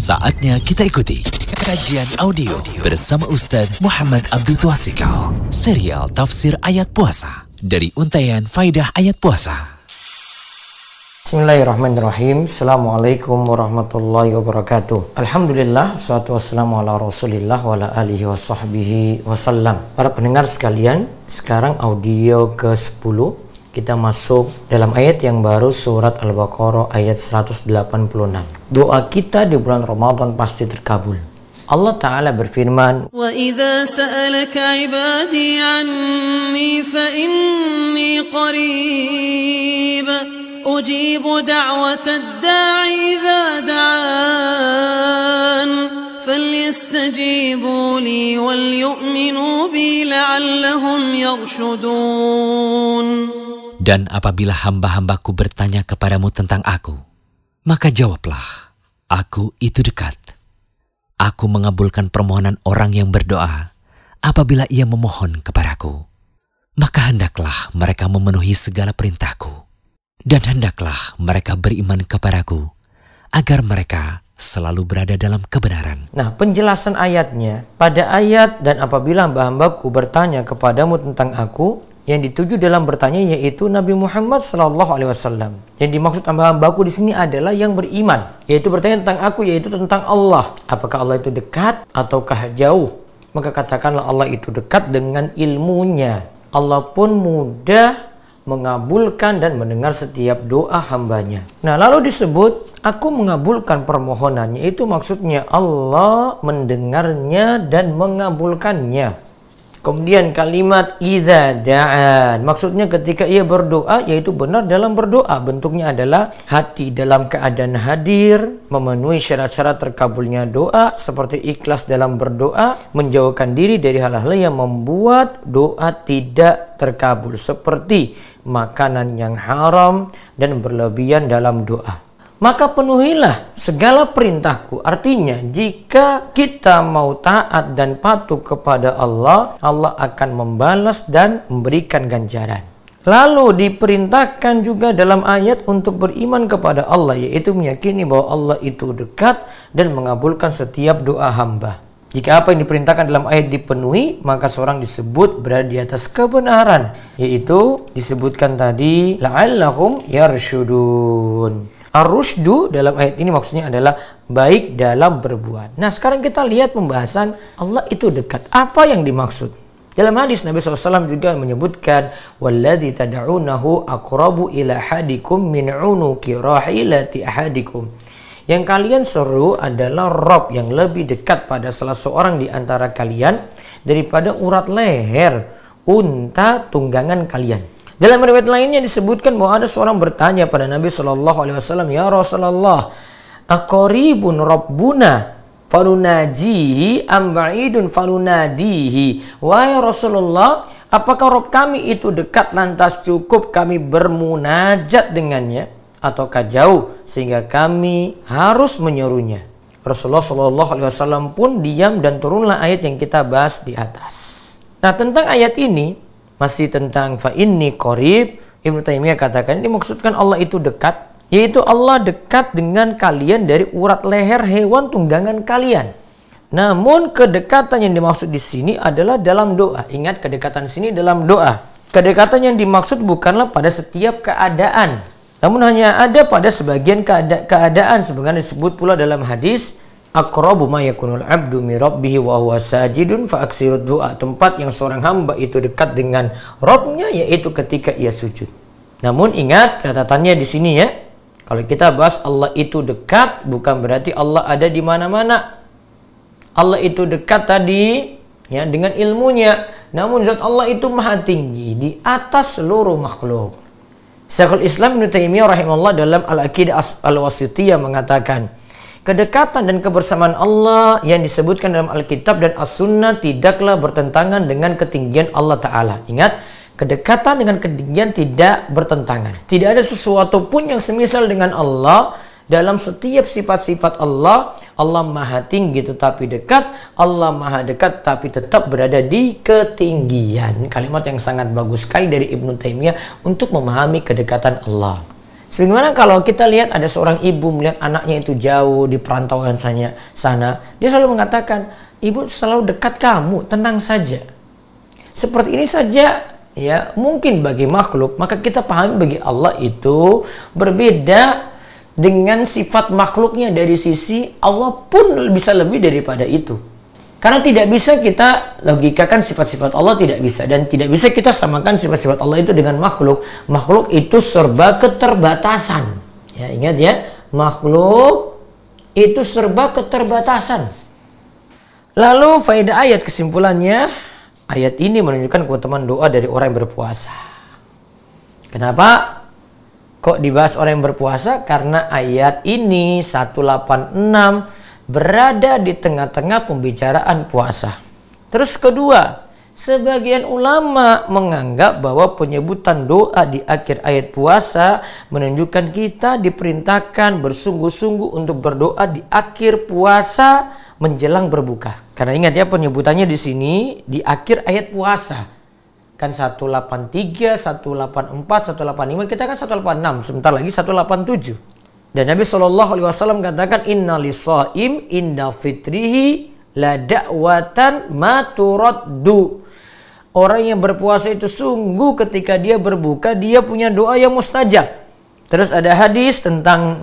Saatnya kita ikuti kajian audio bersama Ustadz Muhammad Abdul Twasikal. Serial Tafsir Ayat Puasa dari Untayan Faidah Ayat Puasa. Bismillahirrahmanirrahim. Assalamualaikum warahmatullahi wabarakatuh. Alhamdulillah, salatu wassalamu ala rasulillah wa ala alihi wa sahbihi wasallam. Para pendengar sekalian, sekarang audio ke-10 kita masuk dalam ayat yang baru surat Al-Baqarah ayat 186. Doa kita di bulan Ramadan pasti terkabul. Allah Ta'ala berfirman, وإذا سألك عبادي عني فإني قريب أجيب دعوة الداع إذا دعان فليستجيبوا لي وليؤمنوا بي لعلهم يرشدون dan apabila hamba-hambaku bertanya kepadamu tentang aku, maka jawablah, aku itu dekat. Aku mengabulkan permohonan orang yang berdoa apabila ia memohon kepadaku. Maka hendaklah mereka memenuhi segala perintahku. Dan hendaklah mereka beriman kepadaku, agar mereka selalu berada dalam kebenaran. Nah, penjelasan ayatnya, pada ayat dan apabila hamba-hambaku bertanya kepadamu tentang aku, yang dituju dalam bertanya yaitu Nabi Muhammad Sallallahu Alaihi Wasallam. Yang dimaksud hamba-hambaku di sini adalah yang beriman, yaitu bertanya tentang aku, yaitu tentang Allah. Apakah Allah itu dekat ataukah jauh? Maka katakanlah Allah itu dekat dengan ilmunya. Allah pun mudah mengabulkan dan mendengar setiap doa hambanya. Nah, lalu disebut aku mengabulkan permohonannya. Itu maksudnya Allah mendengarnya dan mengabulkannya. Kemudian kalimat idza da'an. Maksudnya ketika ia berdoa yaitu benar dalam berdoa. Bentuknya adalah hati dalam keadaan hadir, memenuhi syarat-syarat terkabulnya doa seperti ikhlas dalam berdoa, menjauhkan diri dari hal-hal yang membuat doa tidak terkabul seperti makanan yang haram dan berlebihan dalam doa maka penuhilah segala perintahku. Artinya, jika kita mau taat dan patuh kepada Allah, Allah akan membalas dan memberikan ganjaran. Lalu diperintahkan juga dalam ayat untuk beriman kepada Allah, yaitu meyakini bahwa Allah itu dekat dan mengabulkan setiap doa hamba. Jika apa yang diperintahkan dalam ayat dipenuhi, maka seorang disebut berada di atas kebenaran, yaitu disebutkan tadi la'allahum yarshudun. Ar-rusydu dalam ayat ini maksudnya adalah baik dalam berbuat. Nah sekarang kita lihat pembahasan Allah itu dekat. Apa yang dimaksud? Dalam hadis Nabi SAW juga menyebutkan Walladhi tada'unahu akrabu ila hadikum min unuki rahilati ahadikum Yang kalian seru adalah Rob yang lebih dekat pada salah seorang di antara kalian Daripada urat leher unta tunggangan kalian dalam riwayat lainnya disebutkan bahwa ada seorang bertanya pada Nabi Shallallahu Alaihi Wasallam, ya Rasulullah, akoribun Rabbuna falunajihi ambaidun falunadihi. Wahai Rasulullah, apakah Rob kami itu dekat lantas cukup kami bermunajat dengannya ataukah jauh sehingga kami harus menyuruhnya? Rasulullah Shallallahu Alaihi Wasallam pun diam dan turunlah ayat yang kita bahas di atas. Nah tentang ayat ini masih tentang fa inni qarib Ibnu Taimiyah katakan ini maksudkan Allah itu dekat yaitu Allah dekat dengan kalian dari urat leher hewan tunggangan kalian. Namun kedekatan yang dimaksud di sini adalah dalam doa. Ingat kedekatan sini dalam doa. Kedekatan yang dimaksud bukanlah pada setiap keadaan. Namun hanya ada pada sebagian keada keadaan sebagaimana disebut pula dalam hadis aqrabu ma yakunul abdu mi rabbih wa huwa sajidun fa aksirud du'a tempat yang seorang hamba itu dekat dengan Robnya yaitu ketika ia sujud. Namun ingat catatannya di sini ya. Kalau kita bahas Allah itu dekat bukan berarti Allah ada di mana-mana. Allah itu dekat tadi ya dengan ilmunya. Namun zat Allah itu maha tinggi di atas seluruh makhluk. Syekhul Islam Ibnu Taimiyah rahimahullah dalam Al-Aqidah Al-Wasithiyah mengatakan, Kedekatan dan kebersamaan Allah yang disebutkan dalam Alkitab dan As-Sunnah tidaklah bertentangan dengan ketinggian Allah Ta'ala. Ingat, kedekatan dengan ketinggian tidak bertentangan. Tidak ada sesuatu pun yang semisal dengan Allah dalam setiap sifat-sifat Allah. Allah maha tinggi tetapi dekat, Allah maha dekat tapi tetap berada di ketinggian. Kalimat yang sangat bagus sekali dari Ibnu Taimiyah untuk memahami kedekatan Allah. Sebagaimana kalau kita lihat ada seorang ibu melihat anaknya itu jauh di perantauan sana, sana dia selalu mengatakan, ibu selalu dekat kamu, tenang saja. Seperti ini saja ya mungkin bagi makhluk, maka kita pahami bagi Allah itu berbeda dengan sifat makhluknya dari sisi Allah pun bisa lebih daripada itu. Karena tidak bisa kita logikakan sifat-sifat Allah tidak bisa dan tidak bisa kita samakan sifat-sifat Allah itu dengan makhluk. Makhluk itu serba keterbatasan. Ya, ingat ya, makhluk itu serba keterbatasan. Lalu faedah ayat kesimpulannya, ayat ini menunjukkan keutamaan doa dari orang yang berpuasa. Kenapa? Kok dibahas orang yang berpuasa? Karena ayat ini 186 berada di tengah-tengah pembicaraan puasa. Terus kedua, sebagian ulama menganggap bahwa penyebutan doa di akhir ayat puasa menunjukkan kita diperintahkan bersungguh-sungguh untuk berdoa di akhir puasa menjelang berbuka. Karena ingat ya penyebutannya di sini di akhir ayat puasa. Kan 183, 184, 185, kita kan 186, sebentar lagi 187. Dan Nabi Shallallahu Alaihi Wasallam katakan Inna lisaim inda fitrihi la da'watan maturaddu. Orang yang berpuasa itu sungguh ketika dia berbuka dia punya doa yang mustajab. Terus ada hadis tentang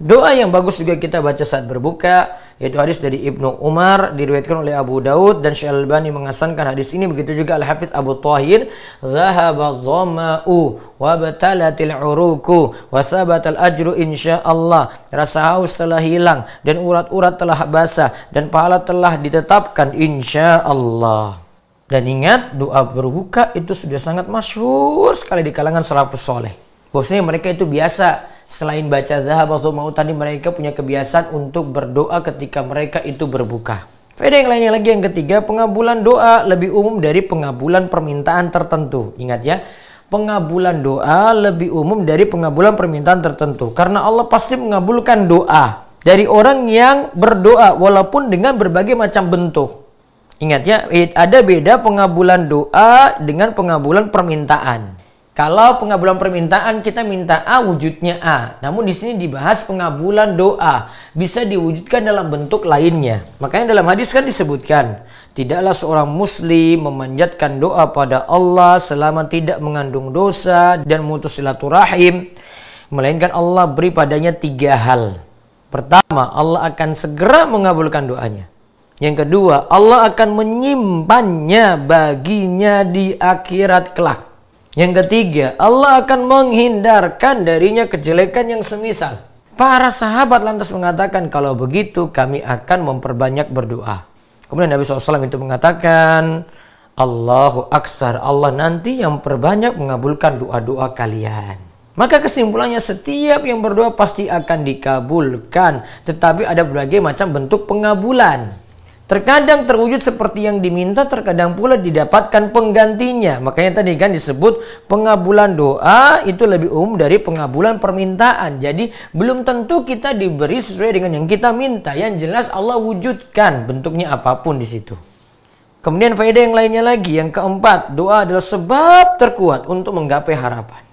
doa yang bagus juga kita baca saat berbuka yaitu hadis dari Ibnu Umar diriwayatkan oleh Abu Daud dan Syekh Al-Albani mengasankan hadis ini. Begitu juga Al-Hafiz Abu Tahir zahaba dhama'u wa batalatil uruku wa sabatal ajru insyaallah. Rasa haus telah hilang dan urat-urat telah basah dan pahala telah ditetapkan insyaallah. Dan ingat doa berbuka itu sudah sangat masyhur sekali di kalangan salafus soleh. Bosnya mereka itu biasa selain baca zahab atau mau tadi mereka punya kebiasaan untuk berdoa ketika mereka itu berbuka. Faedah yang lainnya lagi yang ketiga, pengabulan doa lebih umum dari pengabulan permintaan tertentu. Ingat ya, pengabulan doa lebih umum dari pengabulan permintaan tertentu. Karena Allah pasti mengabulkan doa dari orang yang berdoa walaupun dengan berbagai macam bentuk. Ingat ya, ada beda pengabulan doa dengan pengabulan permintaan. Kalau pengabulan permintaan kita minta A wujudnya A. Namun di sini dibahas pengabulan doa bisa diwujudkan dalam bentuk lainnya. Makanya dalam hadis kan disebutkan, tidaklah seorang muslim memanjatkan doa pada Allah selama tidak mengandung dosa dan memutus silaturahim, melainkan Allah beri padanya tiga hal. Pertama, Allah akan segera mengabulkan doanya. Yang kedua, Allah akan menyimpannya baginya di akhirat kelak. Yang ketiga, Allah akan menghindarkan darinya kejelekan yang semisal. Para sahabat lantas mengatakan, kalau begitu kami akan memperbanyak berdoa. Kemudian Nabi SAW itu mengatakan, Allahu Aksar, Allah nanti yang perbanyak mengabulkan doa-doa kalian. Maka kesimpulannya setiap yang berdoa pasti akan dikabulkan. Tetapi ada berbagai macam bentuk pengabulan. Terkadang terwujud seperti yang diminta, terkadang pula didapatkan penggantinya. Makanya tadi kan disebut pengabulan doa itu lebih umum dari pengabulan permintaan. Jadi belum tentu kita diberi sesuai dengan yang kita minta. Yang jelas Allah wujudkan bentuknya apa pun di situ. Kemudian faedah yang lainnya lagi, yang keempat, doa adalah sebab terkuat untuk menggapai harapan.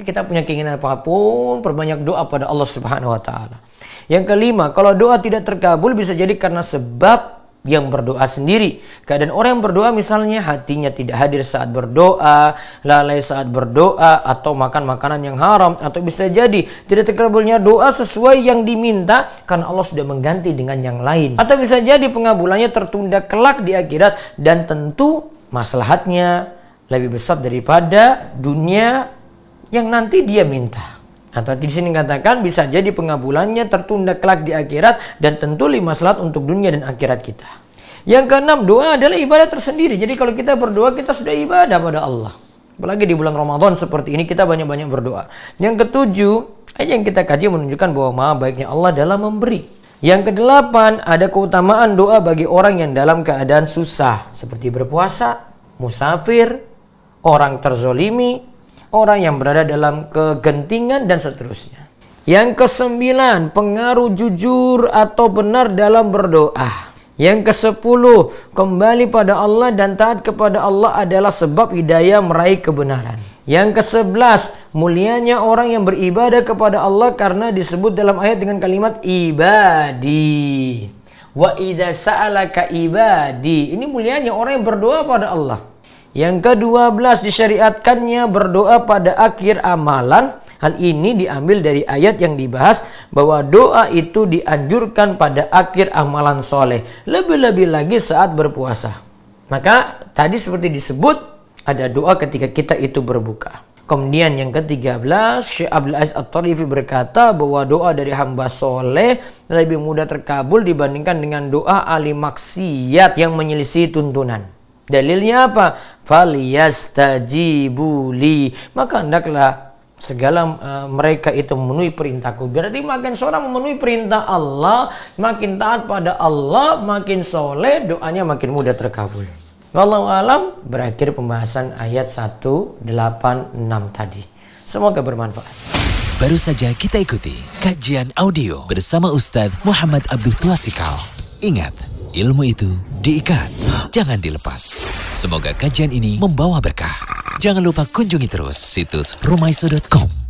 Kita punya keinginan apa pun, perbanyak doa pada Allah Subhanahu wa taala. Yang kelima, kalau doa tidak terkabul bisa jadi karena sebab yang berdoa sendiri. Keadaan orang yang berdoa misalnya hatinya tidak hadir saat berdoa, lalai saat berdoa, atau makan makanan yang haram, atau bisa jadi tidak terkabulnya doa sesuai yang diminta karena Allah sudah mengganti dengan yang lain. Atau bisa jadi pengabulannya tertunda kelak di akhirat dan tentu maslahatnya lebih besar daripada dunia yang nanti dia minta. Atau di sini katakan bisa jadi pengabulannya tertunda kelak di akhirat dan tentu lima salat untuk dunia dan akhirat kita. Yang keenam, doa adalah ibadah tersendiri. Jadi kalau kita berdoa kita sudah ibadah pada Allah. Apalagi di bulan Ramadan seperti ini kita banyak-banyak berdoa. Yang ketujuh, ayat yang kita kaji menunjukkan bahwa maha baiknya Allah dalam memberi. Yang kedelapan, ada keutamaan doa bagi orang yang dalam keadaan susah. Seperti berpuasa, musafir, orang terzolimi, orang yang berada dalam kegentingan dan seterusnya. Yang kesembilan, pengaruh jujur atau benar dalam berdoa. Yang kesepuluh, kembali pada Allah dan taat kepada Allah adalah sebab hidayah meraih kebenaran. Yang ke-11, mulianya orang yang beribadah kepada Allah karena disebut dalam ayat dengan kalimat ibadi. Wa idza sa'alaka ibadi. Ini mulianya orang yang berdoa pada Allah. Yang ke-12 disyariatkannya berdoa pada akhir amalan. Hal ini diambil dari ayat yang dibahas bahwa doa itu dianjurkan pada akhir amalan soleh. Lebih-lebih lagi saat berpuasa. Maka tadi seperti disebut ada doa ketika kita itu berbuka. Kemudian yang ke-13, Syekh Abdul Aziz At-Tarifi berkata bahwa doa dari hamba soleh lebih mudah terkabul dibandingkan dengan doa ahli maksiat yang menyelisih tuntunan. Dalilnya apa? Faliyastajibuli. Maka hendaklah segala uh, mereka itu memenuhi perintahku. Berarti makin seorang memenuhi perintah Allah, makin taat pada Allah, makin soleh, doanya makin mudah terkabul. Wallahu alam berakhir pembahasan ayat 186 tadi. Semoga bermanfaat. Baru saja kita ikuti kajian audio bersama Ustadz Muhammad Abdul Tuasikal. Ingat, ilmu itu diikat, jangan dilepas. Semoga kajian ini membawa berkah. Jangan lupa kunjungi terus situs rumaiso.com